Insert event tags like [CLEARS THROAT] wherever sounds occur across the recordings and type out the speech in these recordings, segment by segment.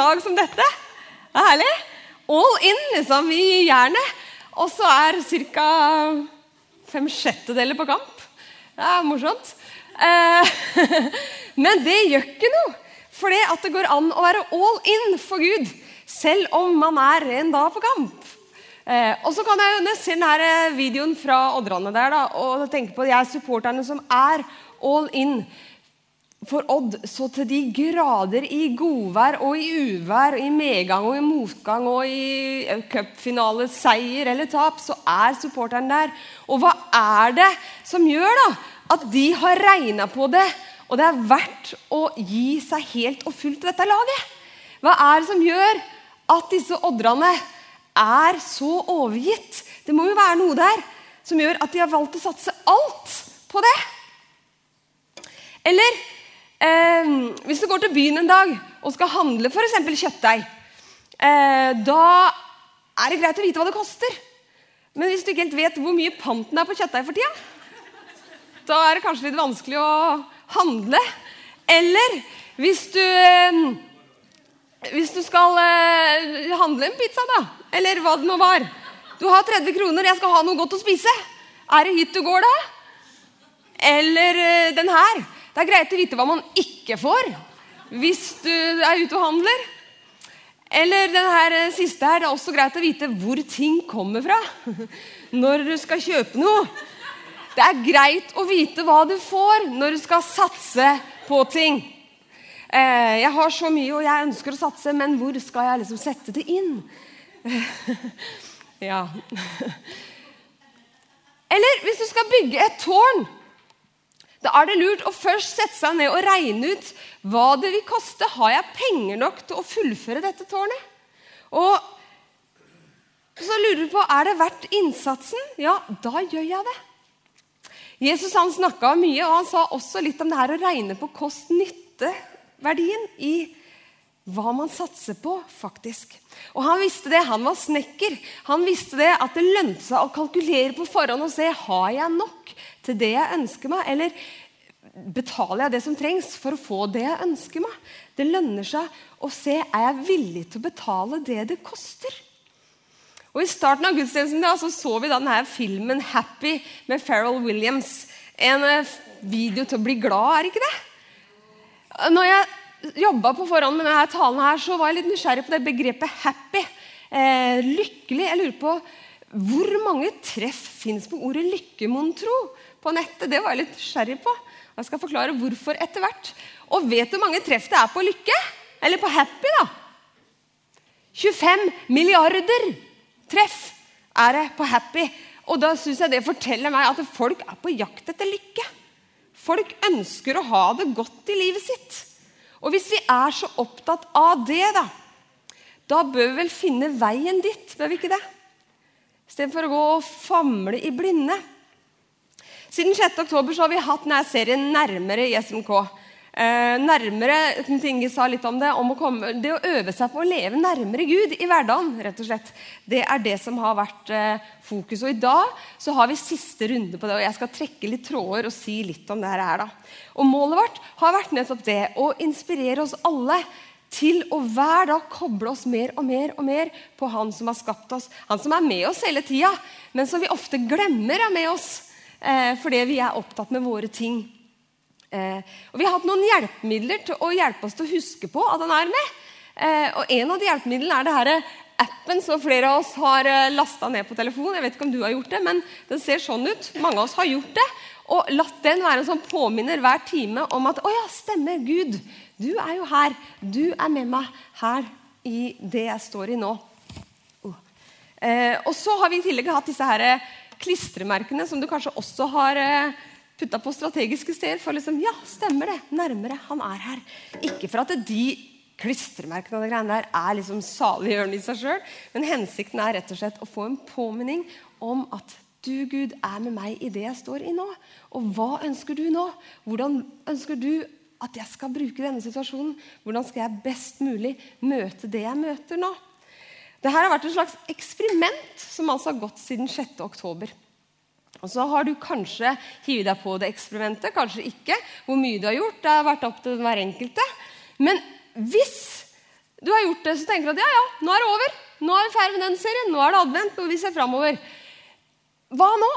dag som dette. Det er herlig. All in, liksom. i jernet. Og så er ca. fem sjettedeler på kamp. Det er morsomt. Eh, [LAUGHS] men det gjør ikke noe. For det at det går an å være all in for Gud, selv om man er en dag på kamp. Eh, og så kan jeg se denne videoen fra Oddrande der da, og tenke på de er supporterne som er all in for Odd så til de grader i godvær og i uvær, i medgang og i motgang og i cupfinale, seier eller tap, så er supporteren der. Og hva er det som gjør da at de har regna på det, og det er verdt å gi seg helt og fullt til dette laget? Hva er det som gjør at disse odderne er så overgitt? Det må jo være noe der som gjør at de har valgt å satse alt på det. Eller Eh, hvis du går til byen en dag og skal handle f.eks. kjøttdeig, eh, da er det greit å vite hva det koster. Men hvis du ikke helt vet hvor mye panten er på kjøttdeig for tida, da er det kanskje litt vanskelig å handle. Eller hvis du eh, Hvis du skal eh, handle en pizza, da, eller hva det nå var Du har 30 kroner, jeg skal ha noe godt å spise. Er det hit du går, da? Eller eh, den her. Det er greit å vite hva man ikke får hvis du er ute og handler. Eller den eh, siste her, Det er også greit å vite hvor ting kommer fra når du skal kjøpe noe. Det er greit å vite hva du får når du skal satse på ting. Eh, jeg har så mye, og jeg ønsker å satse, men hvor skal jeg liksom sette det inn? [LAUGHS] ja. Eller hvis du skal bygge et tårn da er det lurt å først sette seg ned og regne ut hva det vil koste. Har jeg penger nok til å fullføre dette tårnet? Og så lurer du på er det verdt innsatsen. Ja, da gjør jeg det. Jesus han snakka mye, og han sa også litt om det her å regne på kost-nytte-verdien i hva man satser på, faktisk. Og Han visste det. Han var snekker. Han visste det at det lønte seg å kalkulere på forhånd og se har jeg nok til det jeg ønsker meg, eller betaler jeg det som trengs for å få det jeg ønsker meg. Det lønner seg å se er jeg villig til å betale det det koster. Og I starten av gudstjenesten da, så, så vi da denne filmen 'Happy' med Farrell Williams. En eh, video til å bli glad, er ikke det? Når jeg jobba på forhånd med denne talen, her, så var jeg litt nysgjerrig på det begrepet 'happy'. Eh, lykkelig. Jeg lurer på hvor mange treff fins på ordet lykke, mon tro? På nettet. Det var jeg litt nysgjerrig på. Jeg skal forklare hvorfor etter hvert. Og vet du hvor mange treff det er på lykke? Eller på happy, da? 25 milliarder treff er det på happy. Og da syns jeg det forteller meg at folk er på jakt etter lykke. Folk ønsker å ha det godt i livet sitt. Og hvis vi er så opptatt av det, da, da bør vi vel finne veien dit, bør vi ikke det? Istedenfor å gå og famle i blinde. Siden 6. oktober har vi hatt denne serien Nærmere i SMK. Eh, nærmere, Inge sa litt om det, om å komme, det å øve seg på å leve nærmere Gud i hverdagen. rett og slett. Det er det som har vært eh, fokus. Og I dag så har vi siste runde på det, og jeg skal trekke litt tråder og si litt om det her. da. Og Målet vårt har vært nettopp det, å inspirere oss alle til å hver dag koble oss mer og mer og mer på Han som har skapt oss. Han som er med oss hele tida, men som vi ofte glemmer er med oss eh, fordi vi er opptatt med våre ting. Eh, og Vi har hatt noen hjelpemidler til å hjelpe oss til å huske på at han er med. Eh, og En av de hjelpemidlene er det her appen som flere av oss har lasta ned på telefonen. Jeg vet ikke om du har gjort det, men den ser sånn ut. Mange av oss har gjort det. Og latt den være en sånn påminner hver time om at å ja, stemmer, Gud, du er jo her. Du er med meg her i det jeg står i nå. Uh. Eh, og så har vi i tillegg hatt disse her klistremerkene som du kanskje også har eh, putta på strategiske steder. For liksom, ja, stemmer det. Nærmere. Han er her. Ikke for at de klistremerkene og de greiene der er liksom saliggjørende i seg sjøl, men hensikten er rett og slett å få en påminning om at du, Gud, er med meg i det jeg står i nå. Og hva ønsker du nå? Hvordan ønsker du at jeg skal bruke denne situasjonen? Hvordan skal jeg best mulig møte det jeg møter nå? Dette har vært et slags eksperiment som altså har gått siden 6. oktober. Og så har du kanskje hivet deg på det eksperimentet, kanskje ikke. Hvor mye du har gjort, det har vært opp til hver enkelte. Men hvis du har gjort det, så tenker du at ja, ja, nå er det over. Nå er vi ferdig med den serien. Nå er det advent, og vi ser framover. Hva nå?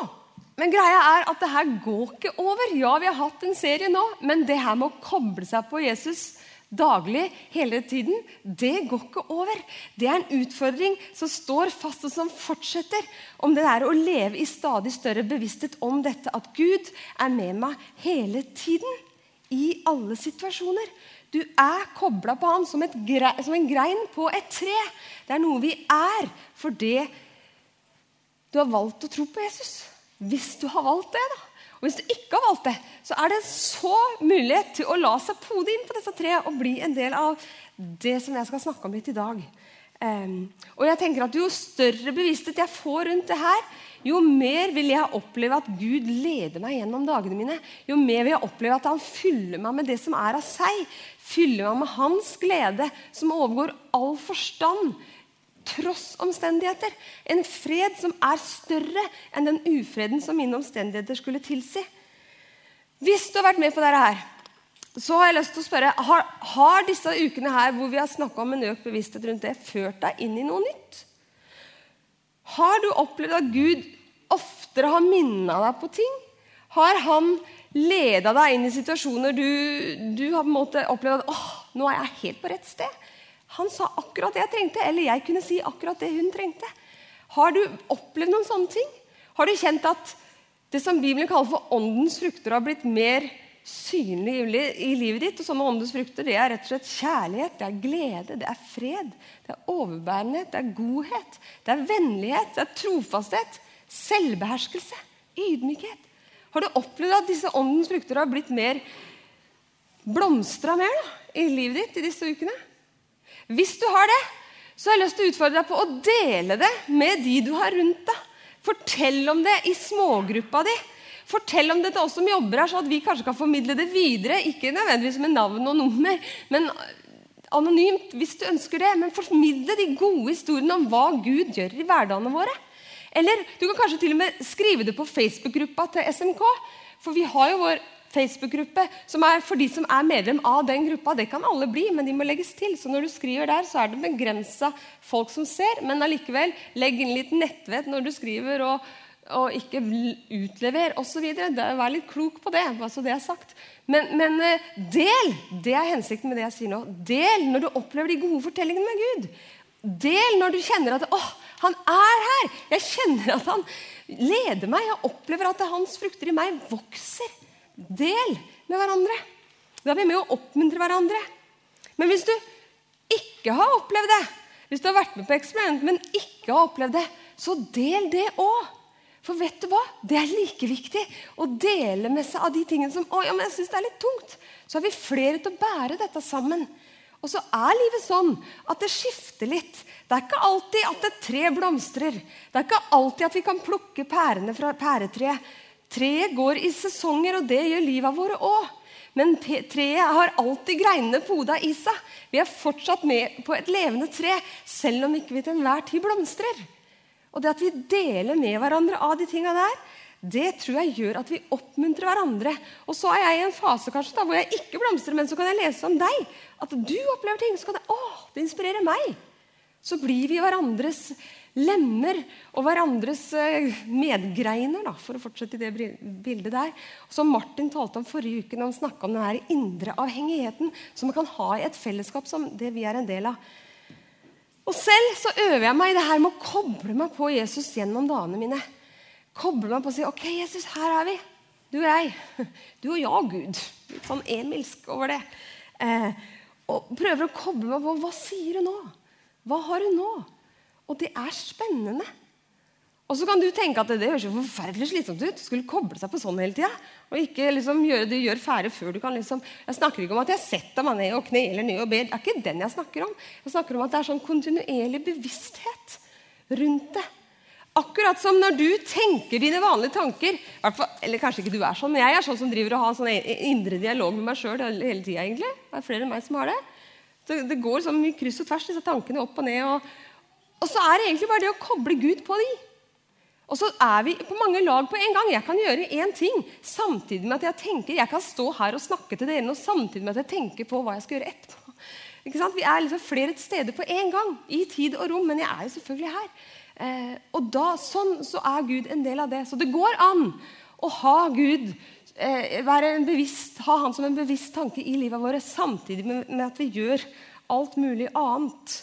Men greia er at det her går ikke over. Ja, vi har hatt en serie nå, men det her med å koble seg på Jesus daglig hele tiden, det går ikke over. Det er en utfordring som står fast, og som fortsetter. Om det er å leve i stadig større bevissthet om dette, at Gud er med meg hele tiden. I alle situasjoner. Du er kobla på han som, som, en grein på et tre. Det er noe vi er fordi du har valgt å tro på Jesus. Hvis du har valgt det, da. Og hvis du ikke har valgt det, så er det så mulighet til å la seg pode inn på disse tre og bli en del av det som jeg skal snakke om litt i dag. Um, og jeg tenker at Jo større bevissthet jeg får rundt det her, jo mer vil jeg oppleve at Gud leder meg gjennom dagene mine. Jo mer vil jeg oppleve at han fyller meg med det som er av seg. Fyller meg med hans glede, som overgår all forstand. Tross omstendigheter. En fred som er større enn den ufreden som mine omstendigheter skulle tilsi. Hvis du har vært med på dette her, så har jeg lyst til å spørre har, har disse ukene her hvor vi har snakka om en økt bevissthet rundt det, ført deg inn i noe nytt? Har du opplevd at Gud oftere har minna deg på ting? Har han leda deg inn i situasjoner du, du har på en måte opplevd at åh, nå er jeg helt på rett sted? Han sa akkurat det jeg trengte, eller jeg kunne si akkurat det hun trengte. Har du opplevd noen sånne ting? Har du kjent at det som Bibelen kaller for åndens frukter, har blitt mer synlig i livet ditt? Og sånne åndens frukter det er rett og slett kjærlighet, det er glede, det er fred, det er overbærenhet, det er godhet, det er vennlighet, det er trofasthet, selvbeherskelse, ydmykhet. Har du opplevd at disse åndens frukter har blitt mer blomstra mer da, i livet ditt i disse ukene? Hvis du har det, så har jeg lyst til å utfordre deg på å dele det med de du har rundt deg. Fortell om det i smågruppa di. Fortell om det til oss som jobber her, så at vi kanskje kan formidle det videre. Ikke nødvendigvis med navn og nummer, men anonymt hvis du ønsker det. Men formidle de gode historiene om hva Gud gjør i hverdagene våre. Eller du kan kanskje til og med skrive det på Facebook-gruppa til SMK. For vi har jo vår Facebook-gruppe som er for de som er medlem av den gruppa. Det kan alle bli, men de må legges til. Så når du skriver der, så er det begrensa folk som ser. Men allikevel, legg inn litt nettvett når du skriver, og, og ikke utlever osv. Vær litt klok på det. altså det er sagt. Men, men, eh, del! Det er hensikten med det jeg sier nå. Del når du opplever de gode fortellingene med Gud. Del når du kjenner at åh, han er her! Jeg kjenner at han leder meg. Jeg opplever at hans frukter i meg vokser. Del med hverandre. Da er vi med å oppmuntre hverandre. Men hvis du ikke har opplevd det, hvis du har vært med på eksperiment, men ikke har opplevd det, så del det òg. For vet du hva? Det er like viktig å dele med seg av de tingene som å, ja, men jeg synes det er litt tungt. Så har vi flere til å bære dette sammen. Og så er livet sånn at det skifter litt. Det er ikke alltid at et tre blomstrer. Det er ikke alltid at vi kan plukke pærene fra pæretreet. Treet går i sesonger, og det gjør livet våre òg. Men treet har alltid greinene poda i seg. Vi er fortsatt med på et levende tre, selv om ikke vi til enhver tid blomstrer. Og det at vi deler med hverandre av de tinga der, det tror jeg gjør at vi oppmuntrer hverandre. Og så er jeg i en fase kanskje da, hvor jeg ikke blomstrer, men så kan jeg lese om deg. At du opplever ting. Så kan det, å, det inspirerer meg. Så blir vi hverandres lemmer og hverandres eh, medgreiner, da, for å fortsette i det bildet der. Som Martin talte om forrige uke når han snakka om den indre avhengigheten som man kan ha i et fellesskap som det vi er en del av. Og Selv så øver jeg meg i det her med å koble meg på Jesus gjennom dagene mine. Koble meg på å si OK, Jesus, her er vi. Du og jeg. [LAUGHS] Du og jeg, Gud. Litt sånn emilsk over det. Eh, og prøver å koble meg på hva sier du nå? Hva har du nå? Og det er spennende. Og så kan du tenke at det, høres forferdelig slitsomt ut. Du skulle koble seg på sånn hele tida. Og ikke liksom gjøre det gjør fære før du kan liksom Jeg snakker ikke om at jeg setter meg ned og kneler ned og ber. Det er ikke den jeg snakker om. Jeg snakker om at det er sånn kontinuerlig bevissthet rundt det. Akkurat som når du tenker dine vanlige tanker Eller kanskje ikke du er sånn, men jeg er sånn som driver og har sånn indre dialog med meg sjøl hele tida. Det er flere enn meg som har det. Så det går sånn mye kryss og tvers, disse tankene opp og ned. og og så er det egentlig bare det å koble Gud på de. Og så er vi på mange lag på en gang. Jeg kan gjøre én ting samtidig med at jeg tenker. Jeg kan stå her og snakke til dere og samtidig med at jeg tenker på hva jeg skal gjøre etterpå. Ikke sant? Vi er liksom flere steder på en gang, i tid og rom, men jeg er jo selvfølgelig her. Eh, og da, sånn så er Gud en del av det. Så det går an å ha Gud eh, være en bevisst, ha han som en bevisst tanke i livet vårt, samtidig med, med at vi gjør alt mulig annet.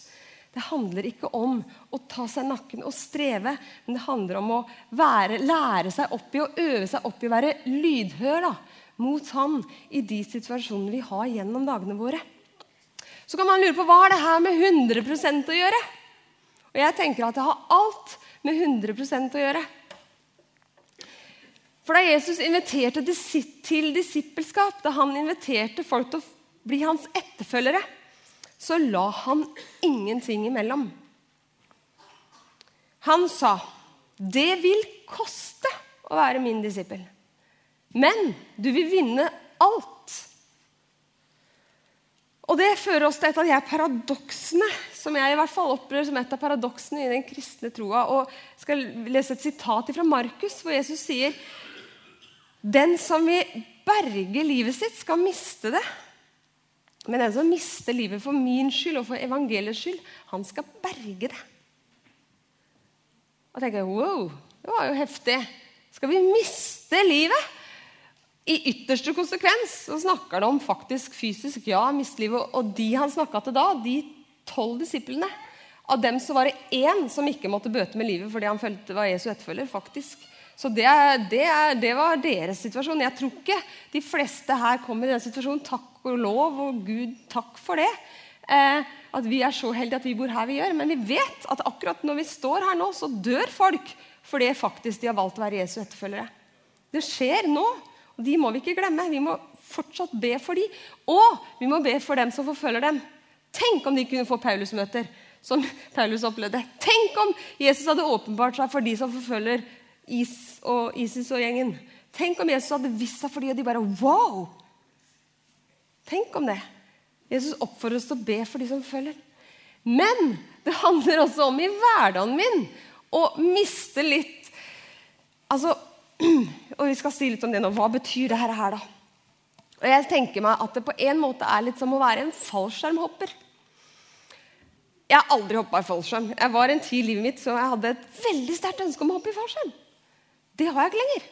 Det handler ikke om å ta seg nakken og streve, men det handler om å være, lære seg opp i og øve seg opp i å være lydhør da, mot Han i de situasjonene vi har gjennom dagene våre. Så kan man lure på hva har det her med 100% å gjøre? Og jeg tenker at det har alt med 100% å gjøre. For da Jesus inviterte til disippelskap, da han inviterte folk til å bli hans etterfølgere, så la han ingenting imellom. Han sa, 'Det vil koste å være min disippel, men du vil vinne alt.' Og Det fører oss til et av de paradoksene som jeg i hvert fall opplever som et av paradoksene i den kristne troa. Og jeg skal lese et sitat fra Markus, hvor Jesus sier Den som vil berge livet sitt, skal miste det. Men den som mister livet for min skyld og for evangeliets skyld, han skal berge det. Og tenker jeg, wow, det var jo heftig. Skal vi miste livet? I ytterste konsekvens så snakker han om faktisk fysisk ja, miste livet. Og de han snakka til da, de tolv disiplene Av dem så var det én som ikke måtte bøte med livet fordi han følte var Jesu etterfølger. faktisk. Så det, det, det, var deres situasjon. Jeg tror ikke de fleste her kommer i den situasjonen. Takk og lov og Gud, takk for det. Eh, at vi er så heldige at vi bor her vi gjør. Men vi vet at akkurat når vi står her nå, så dør folk fordi faktisk de har valgt å være Jesu etterfølgere. Det skjer nå, og de må vi ikke glemme. Vi må fortsatt be for dem. Og vi må be for dem som forfølger dem. Tenk om de kunne få Paulus-møter, som [LAUGHS] Paulus opplevde. Tenk om Jesus hadde åpenbart seg for de som forfølger Is og ISIS og gjengen. Tenk om Jesus hadde visst seg for de, og de bare Wow! Tenk om det. Jesus oppfordrer oss til å be for de som følger. Men det handler også om i hverdagen min å miste litt Altså, [CLEARS THROAT] Og vi skal si litt om det nå. Hva betyr det her, da? Og jeg tenker meg at det på en måte er litt som å være en fallskjermhopper. Jeg har aldri hoppa i fallskjerm. Jeg var en tid i livet mitt så jeg hadde et veldig sterkt ønske om å hoppe i fallskjerm. Det har jeg ikke lenger.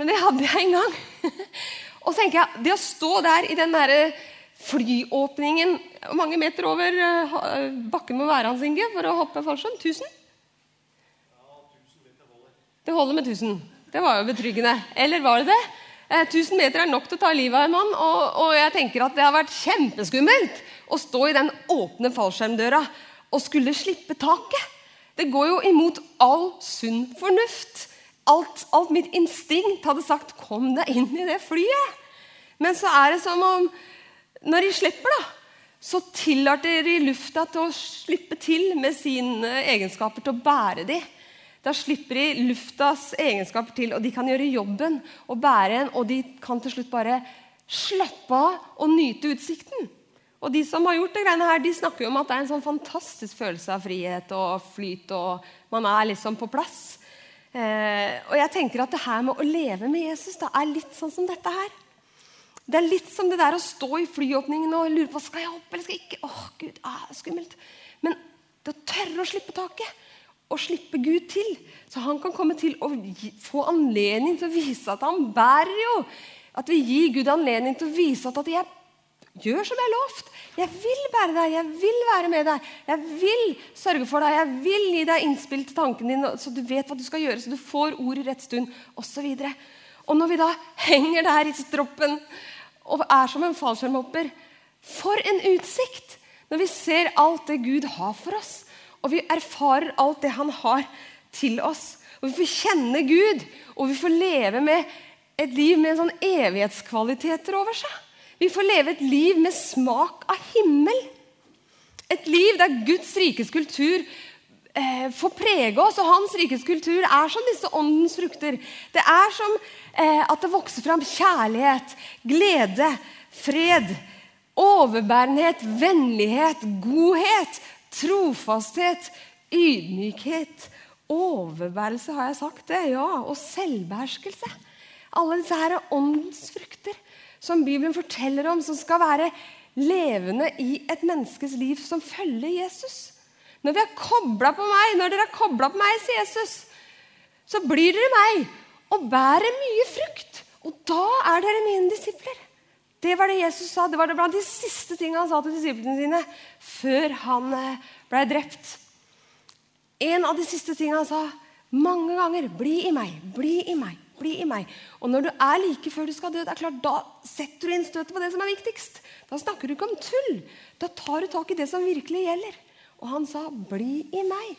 Men det hadde jeg en gang. [LAUGHS] og så tenker jeg, Det å stå der i den der flyåpningen mange meter over eh, bakken må være Hans Inge for å hoppe fallskjerm? 1000? Det holder med 1000. Det var jo betryggende. Eller var det det? 1000 meter er nok til å ta livet av en mann. Og, og, jeg tenker at det har vært kjempeskummelt å stå i den åpne fallskjermdøra og skulle slippe taket. Det går jo imot all sunn fornuft. Alt, alt mitt instinkt hadde sagt 'kom deg inn i det flyet'. Men så er det som om når de slipper, da, så tillater de lufta til å slippe til med sine egenskaper til å bære de. Da slipper de luftas egenskaper til, og de kan gjøre jobben og bære en. Og de kan til slutt bare slappe av og nyte utsikten. Og de som har gjort det greiene her, de snakker jo om at det er en sånn fantastisk følelse av frihet og flyt. og Man er liksom på plass. Eh, og jeg tenker at det her med å leve med Jesus da, er litt sånn som dette her. Det er litt som det der å stå i flyåpningen og lure på skal jeg hoppe eller skal jeg ikke. Åh, Gud, ah, skummelt. Men det å tørre å slippe taket og slippe Gud til. Så han kan komme til å få anledning til å vise at han bærer jo. At vi gir Gud anledning til å vise at, at jeg gjør som jeg lovt. Jeg vil bære deg, jeg vil være med deg, jeg vil sørge for deg. Jeg vil gi deg innspill til tanken din, så du vet hva du skal gjøre, så du får ord i rett stund, osv. Og, og når vi da henger der i stroppen og er som en fallskjermhopper For en utsikt! Når vi ser alt det Gud har for oss. Og vi erfarer alt det han har til oss. Og vi får kjenne Gud, og vi får leve med et liv med sånn evighetskvaliteter over seg. Vi får leve et liv med smak av himmel. Et liv der Guds rikes kultur eh, får prege oss. Og hans rikes kultur er som disse åndens frukter. Det er som eh, at det vokser fram kjærlighet, glede, fred, overbærenhet, vennlighet, godhet, Trofasthet, ydmykhet, overbærelse, har jeg sagt det? Ja. Og selvbeherskelse. Alle disse her åndens frukter som Bibelen forteller om, som skal være levende i et menneskes liv som følger Jesus. Når vi er kobla på meg, når dere er kobla på meg, sier Jesus, så blir dere meg og bærer mye frukt. Og da er dere mine disipler. Det var det Jesus sa. Det var det blant de siste tingene han sa til disiplene sine før han eh, ble drept. En av de siste tingene han sa mange ganger. Bli i meg, bli i meg, bli i meg. Og når du er like før du skal dø, det er klart, da setter du inn støtet på det som er viktigst. Da snakker du ikke om tull. Da tar du tak i det som virkelig gjelder. Og han sa, 'Bli i meg'.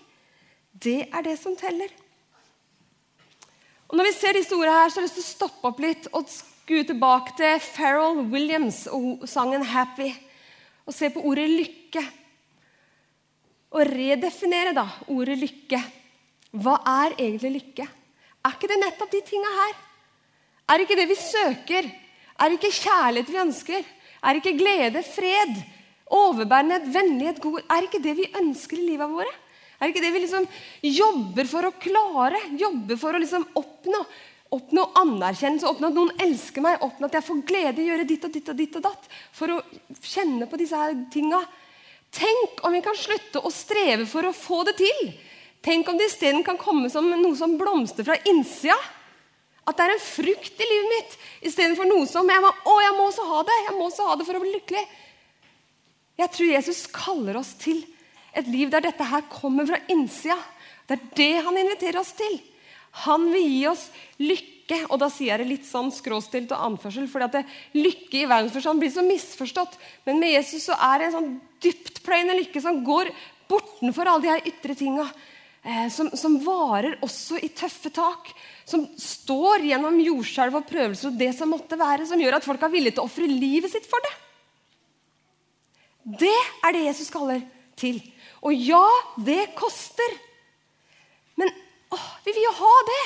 Det er det som teller. Og Når vi ser disse ordene her, så har jeg lyst til å stoppe opp litt og skue tilbake til Farrell Williams og sangen 'Happy'. Og se på ordet 'lykke'. Og redefinere da ordet 'lykke'. Hva er egentlig lykke? Er ikke det nettopp de tinga her? Er ikke det vi søker? Er ikke kjærlighet vi ønsker? Er ikke glede, fred, overbærenhet, vennlighet, god Er ikke det vi ønsker i livet våre? Er ikke det vi liksom jobber for å klare? Jobber for å liksom oppnå? Oppnå anerkjennelse, oppnå at noen elsker meg, oppnå at jeg får glede, i å gjøre ditt og ditt og ditt og datt. For å kjenne på disse her tinga. Tenk om vi kan slutte å streve for å få det til. Tenk om det isteden kan komme som noe som blomstrer fra innsida. At det er en frukt i livet mitt istedenfor noe som jeg må, å, jeg må også ha det. Jeg må også ha det for å bli lykkelig. Jeg tror Jesus kaller oss til et liv der dette her kommer fra innsida. Det er det han inviterer oss til. Han vil gi oss lykke. Og da sier jeg det litt sånn skråstilt og anførsel, fordi at det, lykke i verdensforstand blir så misforstått. Men med Jesus så er det en sånn dyptpløyende lykke som går bortenfor alle de her ytre tinga. Eh, som, som, varer også i tøffe tak. Som står gjennom jordskjelv og prøvelser og det som måtte være. Som gjør at folk er villige til å ofre livet sitt for det. Det er det Jesus kaller til. Og ja, det koster. Men åh, vi vil jo ha det.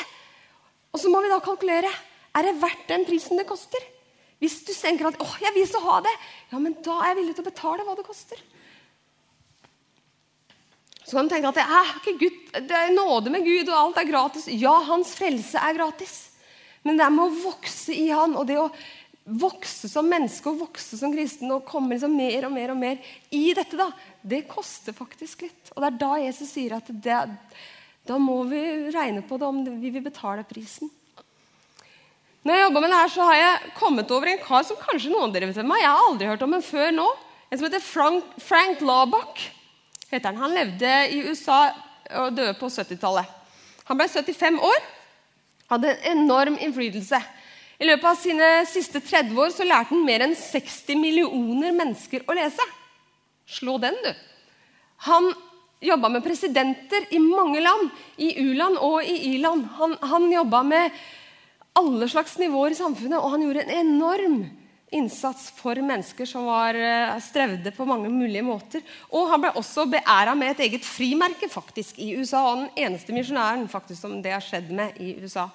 Og så må vi da kalkulere. Er det verdt den prisen det koster? Hvis du tenker at åh, jeg vil så ha det, ja, men da er jeg villig til å betale hva det koster. Så kan du tenke at det er, ikke Gud, det er nåde med Gud, og alt er gratis. Ja, hans frelse er gratis. Men det er med å vokse i han, og det å vokse som menneske og vokse som kristen og komme liksom mer og mer og mer i dette, da, det koster faktisk litt. Og det er da Jesus sier at det, da må vi regne på det om vi vil betale prisen. Når jeg jobba med det her, så har jeg kommet over en kar som kanskje noen av dere vet hvem er. Jeg har aldri hørt om ham før nå. En som heter Frank, Frank Labach. Heter Han Han levde i USA og døde på 70-tallet. Han ble 75 år. Hadde en enorm innflytelse. I løpet av sine siste 30 år så lærte han mer enn 60 millioner mennesker å lese. Slå den, du. Han jobba med presidenter i mange land, i u-land og i i-land. Han, han jobba med alle slags nivåer i samfunnet, og han gjorde en enorm innsats for mennesker som var eh, strevde på mange mulige måter. Og han ble også beæra med et eget frimerke faktisk i USA. Og den eneste misjonæren faktisk som det har skjedd med i USA.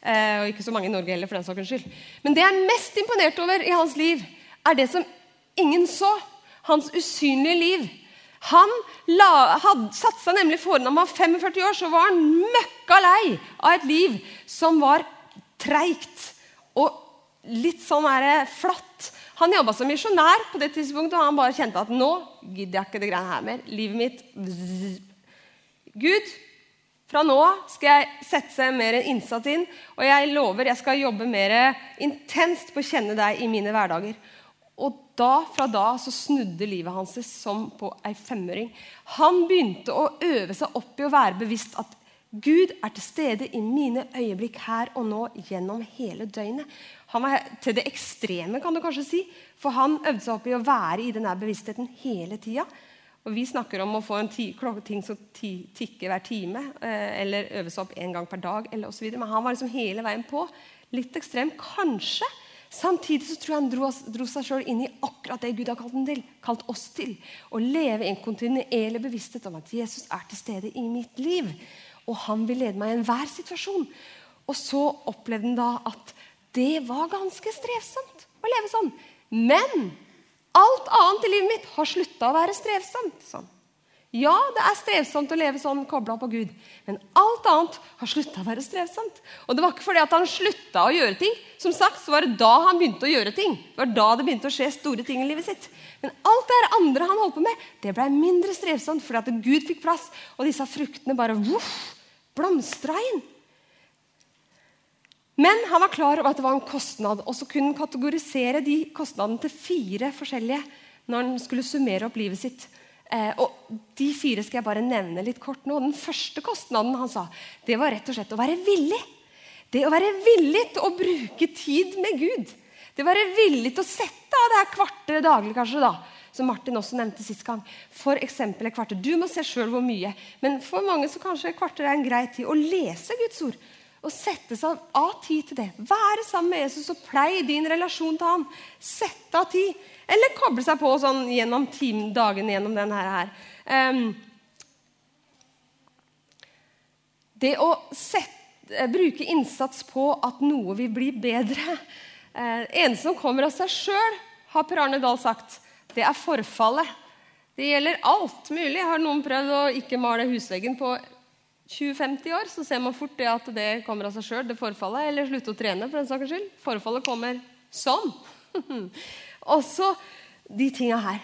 Eh, og ikke så mange i Norge heller, for den saks skyld. Men det jeg er mest imponert over i hans liv, er det som ingen så. Hans usynlige liv. Han la, had, seg nemlig foran han var 45 år, så var han møkka lei av et liv som var treigt og litt sånn er flatt. Han jobba som misjonær på det tidspunktet, og han bare kjente at nå gidder jeg ikke det greiene her mer. Livet mitt Gud, fra nå skal jeg sette mer innsats inn, og jeg lover jeg skal jobbe mer intenst på å kjenne deg i mine hverdager. Og da, fra da så snudde livet hans som på ei femøring. Han begynte å øve seg opp i å være bevisst at Gud er til stede i mine øyeblikk her og nå gjennom hele døgnet. Han var til det ekstreme, kan du kanskje si. For han øvde seg opp i å være i denne bevisstheten hele tida. Og Vi snakker om å få en ting som tikker hver time, eh, eller øve seg opp én gang per dag. eller. Men han var liksom hele veien på. Litt ekstrem, kanskje. Samtidig så tror jeg han dro, dro seg sjøl inn i akkurat det Gud har kalt, til, kalt, oss til. Å leve i en kontinuerlig bevissthet om at Jesus er til stede i mitt liv. Og han vil lede meg i enhver situasjon. Og så opplevde han da at det var ganske strevsomt å leve sånn. Men Alt annet i livet mitt har slutta å være strevsomt. Sånn. Ja, det er strevsomt å leve sånn kobla på Gud, men alt annet har slutta å være strevsomt. Og det var ikke fordi at han slutta å gjøre ting. Som sagt, så var det da han begynte å gjøre ting. Det var da det begynte å skje store ting i livet sitt. Men alt det andre han holdt på med, det ble mindre strevsomt fordi at Gud fikk plass, og disse fruktene bare voff, blomstra inn. Men han var klar over at det var en kostnad, og så kunne han kategorisere de kostnadene til fire forskjellige når han skulle summere opp livet sitt. Eh, og De fire skal jeg bare nevne litt kort nå. Den første kostnaden han sa, det var rett og slett å være villig. Det å være villig til å bruke tid med Gud. Det å være villig til å sette av det her kvarteret daglig, kanskje. da, Som Martin også nevnte sist gang. For eksempel et kvarter. Du må se sjøl hvor mye. Men for mange så kanskje et kvarter er en grei tid. Å lese Guds ord. Å sette seg av tid til det. Være sammen med Jesus og pleie din relasjon til ham. Sette av tid. Eller koble seg på sånn gjennom dagen gjennom denne her. Um, det å sette, eh, bruke innsats på at noe vil bli bedre uh, eneste som kommer av seg sjøl, har Per Arne Dahl sagt, det er forfallet. Det gjelder alt mulig. Har noen prøvd å ikke male husveggen på 20-50 år, så ser man fort det at det kommer av seg sjøl, det forfallet. Eller slutte å trene, for den saks skyld. Forfallet kommer sånn. [LAUGHS] Også de tinga her.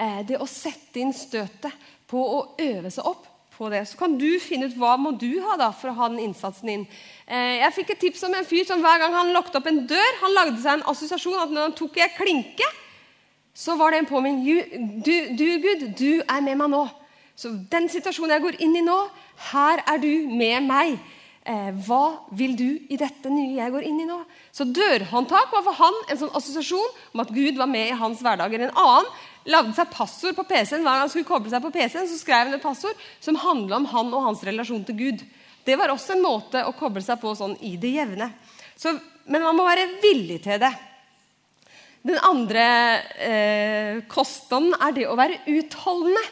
Eh, det å sette inn støtet på å øve seg opp på det. Så kan du finne ut hva må du ha da for å ha den innsatsen din. Eh, jeg fikk et tips om en fyr som hver gang han lukket opp en dør, han lagde seg en assosiasjon at når han tok ei klinke, så var det en påminnelse, Du, du, Gud, du er med meg nå. Så den situasjonen jeg går inn i nå, her er du med meg. Eh, hva vil du i dette nye jeg går inn i nå? Så dørhåndtak var for han en sånn assosiasjon om at Gud var med i hans hverdager. En annen lagde seg passord på PC-en. Hver gang han skulle koble seg på PC-en, så skrev han et passord som handla om han og hans relasjon til Gud. Det var også en måte å koble seg på sånn i det jevne. Så, men man må være villig til det. Den andre eh, kostnaden er det å være utholdende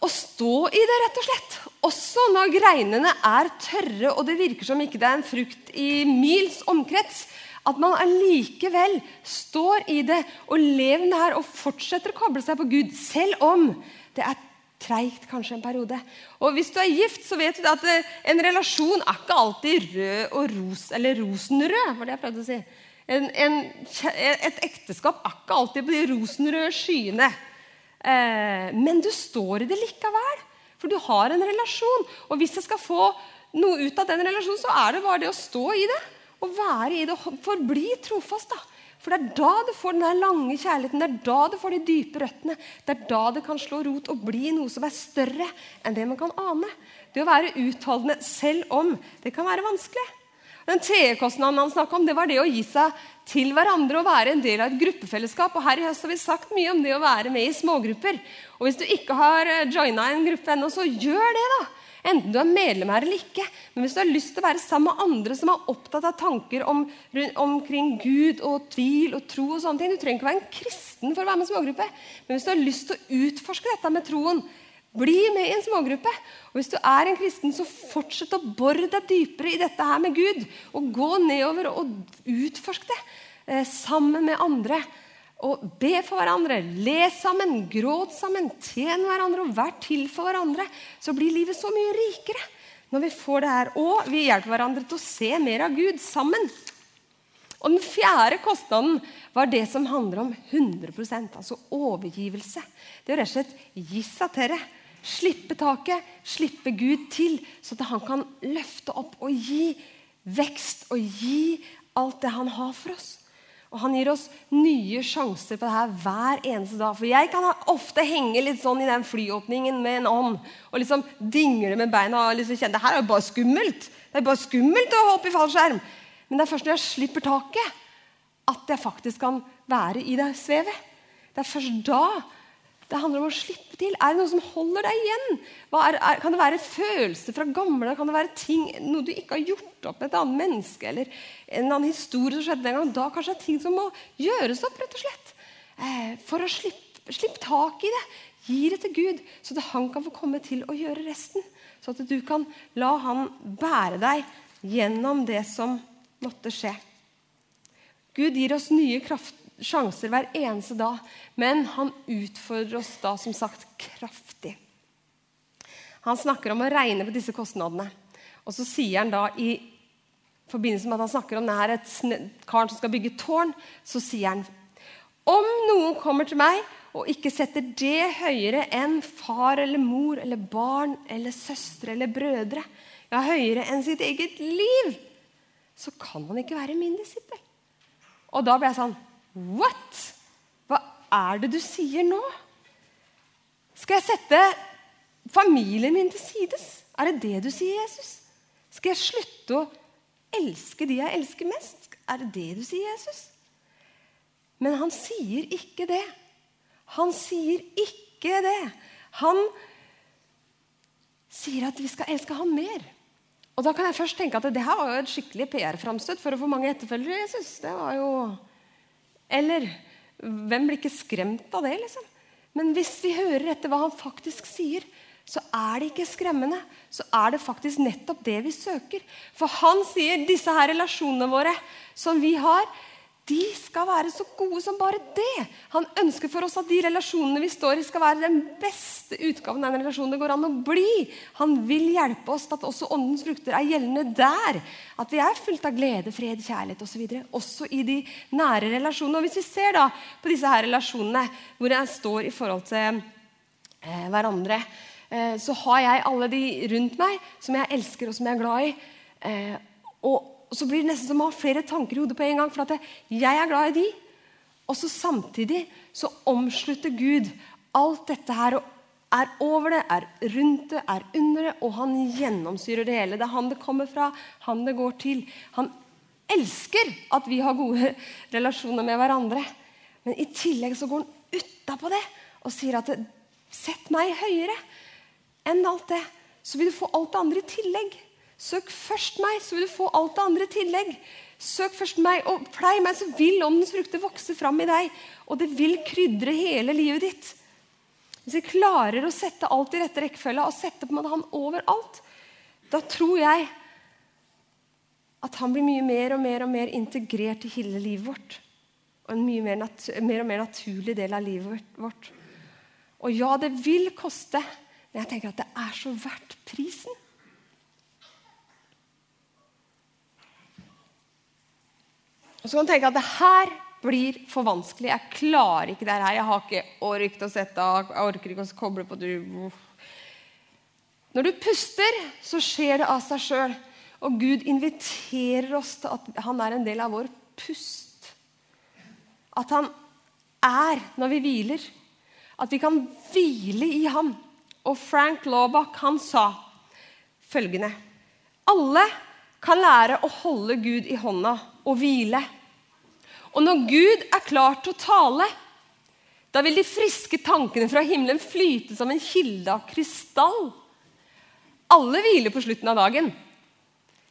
å stå i det, rett og slett. Også når greinene er tørre og det virker som ikke det er en frukt i mils omkrets. At man allikevel står i det og lever det her og fortsetter å koble seg på Gud, selv om det er treigt kanskje en periode. Og Hvis du er gift, så vet du at en relasjon er ikke alltid rød og ros, eller rosenrød. var det jeg prøvde å si. En, en, et ekteskap er ikke alltid på de rosenrøde skyene. Eh, men du står i det likevel. For du har en relasjon. Og hvis jeg skal få noe ut av den relasjonen, så er det bare det å stå i det. Og være i det forbli trofast. da. For det er da du får den der lange kjærligheten, det er da du får de dype røttene. Det er da det kan slå rot og bli noe som er større enn det man kan ane. Det å være utholdende selv om det kan være vanskelig. Den tredje kostnaden han snakka om, det var det å gi seg til hverandre og være en del av et gruppefellesskap. Og her i høst har vi sagt mye om det å være med i smågrupper. Og hvis du ikke har eh, joina en gruppe ennå, så gjør det, da. Enten du er medlem her eller ikke. Men hvis du har lyst til å være sammen med andre som er opptatt av tanker om, omkring Gud og tvil og tro og sånne ting Du trenger ikke være en kristen for å være med i smågruppe. Men hvis du har lyst til å utforske dette med troen, bli med i en smågruppe. Og Hvis du er en kristen, så fortsett å bore deg dypere i dette her med Gud. Og gå nedover og utforsk det eh, sammen med andre. Og be for hverandre, le sammen, gråt sammen, tjen hverandre og vær til for hverandre. Så blir livet så mye rikere når vi får det her. Og vi hjelper hverandre til å se mer av Gud sammen. Og den fjerde kostnaden var det som handler om 100% altså overgivelse. Det er rett og slett gi seg til det. Slippe taket, slippe Gud til, så at han kan løfte opp og gi vekst og gi alt det han har for oss. Og Han gir oss nye sjanser på det her hver eneste dag. For jeg kan ofte henge litt sånn i den flyåpningen med en ånd og liksom dingle med beina og liksom kjenne det her er jo bare skummelt. Det er bare skummelt å hoppe i fallskjerm. Men det er først når jeg slipper taket, at jeg faktisk kan være i det svevet. Det er først da det handler om å slippe til. Er det noe som holder deg igjen? Er, er, kan det være følelser fra gamle Kan det være ting, noe du ikke har gjort opp med et annet menneske? Eller en annen historie som skjedde den gang? Da kanskje det er ting som må gjøres opp, rett og slett. Eh, for å slippe, slippe tak i det. Gi det til Gud, så at han kan få komme til å gjøre resten. Så at du kan la han bære deg gjennom det som måtte skje. Gud gir oss nye kraft, sjanser hver eneste dag. Men han utfordrer oss da som sagt kraftig. Han snakker om å regne på disse kostnadene. Og så sier han da i forbindelse med at han snakker om det her, et karen som skal bygge tårn, så sier han om noen kommer til meg og ikke setter det høyere enn far eller mor eller barn eller søstre eller brødre, ja, høyere enn sitt eget liv, så kan han ikke være min disippel. Og da ble jeg sånn What? Hva er det du sier nå? Skal jeg sette familien min til sides? Er det det du sier, Jesus? Skal jeg slutte å elske de jeg elsker mest? Er det det du sier, Jesus? Men han sier ikke det. Han sier ikke det. Han sier at vi skal elske ham mer. Og da kan jeg først tenke at det her var jo et skikkelig PR-framstøt for å få mange etterfølgere. Jesus. Det var jo... Eller hvem blir ikke skremt av det? liksom? Men hvis vi hører etter hva han faktisk sier, så er det ikke skremmende. Så er det faktisk nettopp det vi søker. For han sier disse her relasjonene våre som vi har, de skal være så gode som bare det. Han ønsker for oss at de relasjonene vi står i, skal være den beste utgaven av den relasjonen det går an å bli. Han vil hjelpe oss til at også åndens frukter er gjeldende der. At vi er fullt av glede, fred, kjærlighet osv. Også i de nære relasjonene. Og Hvis vi ser da på disse her relasjonene hvor jeg står i forhold til eh, hverandre, eh, så har jeg alle de rundt meg som jeg elsker og som jeg er glad i. Eh, og og så blir det nesten som å ha flere tanker i hodet på en gang. For at jeg er glad i de, og så samtidig så omslutter Gud alt dette her og er over det, er rundt det, er under det, og han gjennomsyrer det hele. Det er han det kommer fra, han det går til. Han elsker at vi har gode [LAUGHS] relasjoner med hverandre. Men i tillegg så går han utapå det og sier at sett meg høyere enn alt det, så vil du få alt det andre i tillegg. Søk først meg, så vil du få alt det andre i tillegg. Søk først meg og plei meg, så vil åndens frukter vokse fram i deg. Og det vil krydre hele livet ditt. Hvis vi klarer å sette alt i rette rekkefølge og sette på han overalt, da tror jeg at han blir mye mer og mer og mer integrert i hele livet vårt. Og en mye mer, mer, og mer naturlig del av livet vårt. Og ja, det vil koste, men jeg tenker at det er så verdt prisen. Og så kan du tenke at det her blir for vanskelig. Jeg klarer ikke det her. Jeg har ikke ork å sette av. Jeg orker ikke å koble på du. Når du puster, så skjer det av seg sjøl. Og Gud inviterer oss til at han er en del av vår pust. At han er når vi hviler. At vi kan hvile i ham. Og Frank Laubach han sa følgende Alle kan lære å holde Gud i hånda og hvile. Og når Gud er klar til å tale, da vil de friske tankene fra himmelen flyte som en kilde av krystall. Alle hviler på slutten av dagen.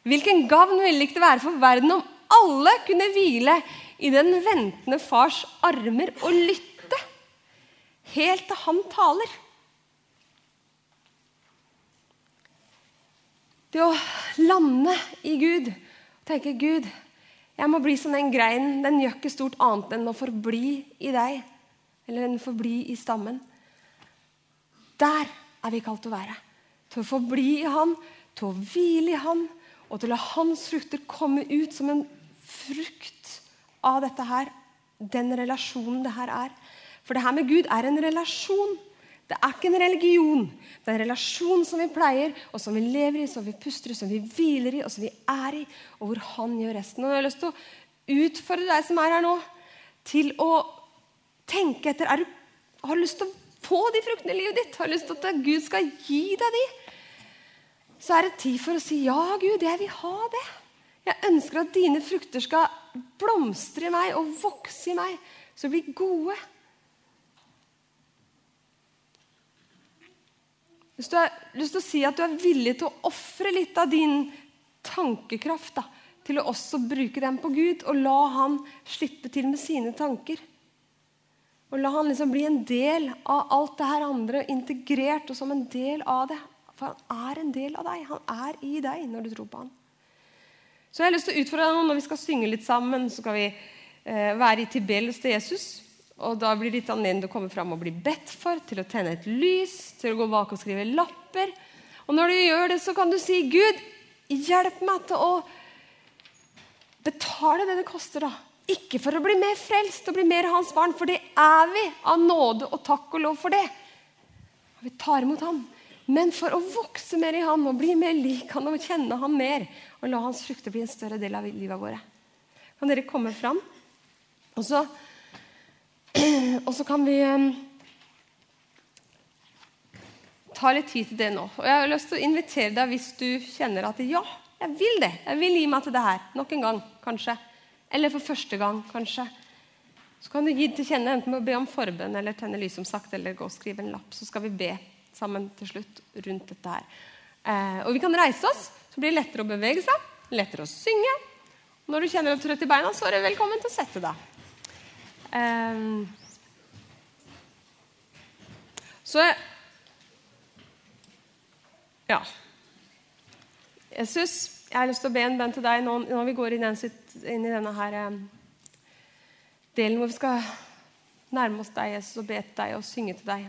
Hvilken gavn ville ikke det være for verden om alle kunne hvile i den ventende fars armer og lytte helt til han taler? Det å lande i Gud, tenke Gud jeg må bli som den greinen. Den gjør ikke stort annet enn å forbli i deg. Eller enn forbli i stammen. Der er vi kalt å være. Til å forbli i Han, til å hvile i Han, og til å la Hans frukter komme ut som en frukt av dette her. Den relasjonen det her er. For det her med Gud er en relasjon. Det er ikke en religion. Det er en relasjon som vi pleier, og som vi lever i, som vi puster i, som vi hviler i, og som vi er i, og hvor han gjør resten. Og jeg har lyst til å utfordre deg som er her nå, til å tenke etter er du, Har du lyst til å få de fruktene i livet ditt? Har du lyst til at Gud skal gi deg de? Så er det tid for å si ja, Gud, jeg vil ha det. Jeg ønsker at dine frukter skal blomstre i meg og vokse i meg, så de blir gode. Hvis du har lyst til å si at du er villig til å ofre litt av din tankekraft da, til å også bruke den på Gud, og la han slippe til med sine tanker. Og la han liksom bli en del av alt det her andre, integrert og som en del av det. For han er en del av deg. Han er i deg når du tror på han. Så jeg har lyst til å utfordre deg nå når vi skal synge litt sammen. så skal vi eh, være i tilbedelse til Jesus. Og Da blir gitt anledning til å komme fram og bli bedt for, til å tenne et lys, til å gå bak og skrive lapper. Og når du gjør det, så kan du si, 'Gud, hjelp meg til å betale det det koster', da. Ikke for å bli mer frelst og bli mer hans barn, for det er vi av nåde og takk og lov for det. Vi tar imot ham. Men for å vokse mer i ham og bli mer lik ham og kjenne ham mer og la hans frukter bli en større del av livet våre. Kan dere komme fram? Og så, [CLEARS THROAT] og så kan vi um, ta litt tid til det nå. Og Jeg har lyst til å invitere deg hvis du kjenner at ja, jeg vil det. Jeg vil gi meg til det her. Nok en gang, kanskje. Eller for første gang, kanskje. Så kan du gi til kjenne enten med å be om forbønn eller tenne lys, som sagt, eller gå og skrive en lapp. Så skal vi be sammen til slutt rundt dette her. Eh, og vi kan reise oss, så blir det lettere å bevege seg, lettere å synge. Når du kjenner deg trøtt i beina, så er du velkommen til å sette deg. Eh, så Ja. Jesus, jeg har lyst til å be en bønn til deg nå, når vi går inn, i denne her, um, delen hvor vi skal nærme oss deg Jesus, og be til deg og synge til deg.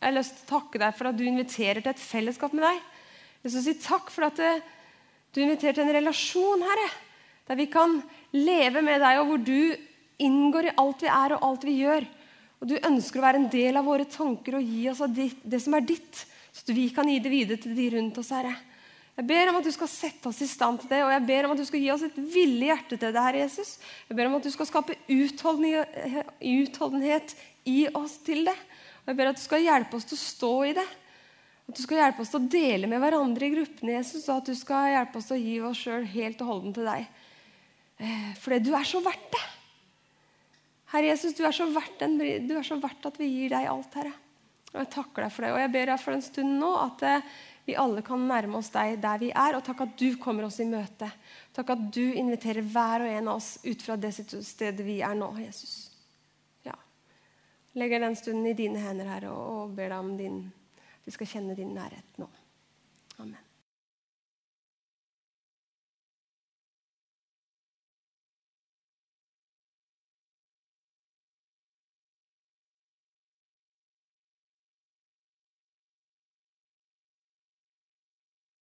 Jeg har lyst til å takke deg for at du inviterer til et fellesskap med deg. Jeg vil si takk for at eh, du inviterer til en relasjon, Herre, der vi kan leve med deg, og hvor du inngår i alt vi er og alt vi gjør. Og du ønsker å være en del av våre tanker og gi oss det, det som er ditt, så vi kan gi det videre til de rundt oss, Herre. Jeg ber om at du skal sette oss i stand til det, og jeg ber om at du skal gi oss et villig hjerte til det, Herre Jesus. Jeg ber om at du skal skape utholdenhet i oss til det. Og jeg ber at du skal hjelpe oss til å stå i det. At du skal hjelpe oss til å dele med hverandre i gruppene, Jesus, og at du skal hjelpe oss til å gi oss sjøl helt og holdent til deg. Eh, fordi du er så verdt det. Herre Jesus, du er, så verdt du er så verdt at vi gir deg alt, Herre. Og Jeg takker deg for det. Og jeg ber deg for en stund nå at eh, vi alle kan nærme oss deg der vi er. Og takk at du kommer oss i møte. Takk at du inviterer hver og en av oss ut fra det stedet vi er nå, Jesus legger den stunden i dine hender, Herre, og ber deg om din, vi skal kjenne din nærhet nå. Amen.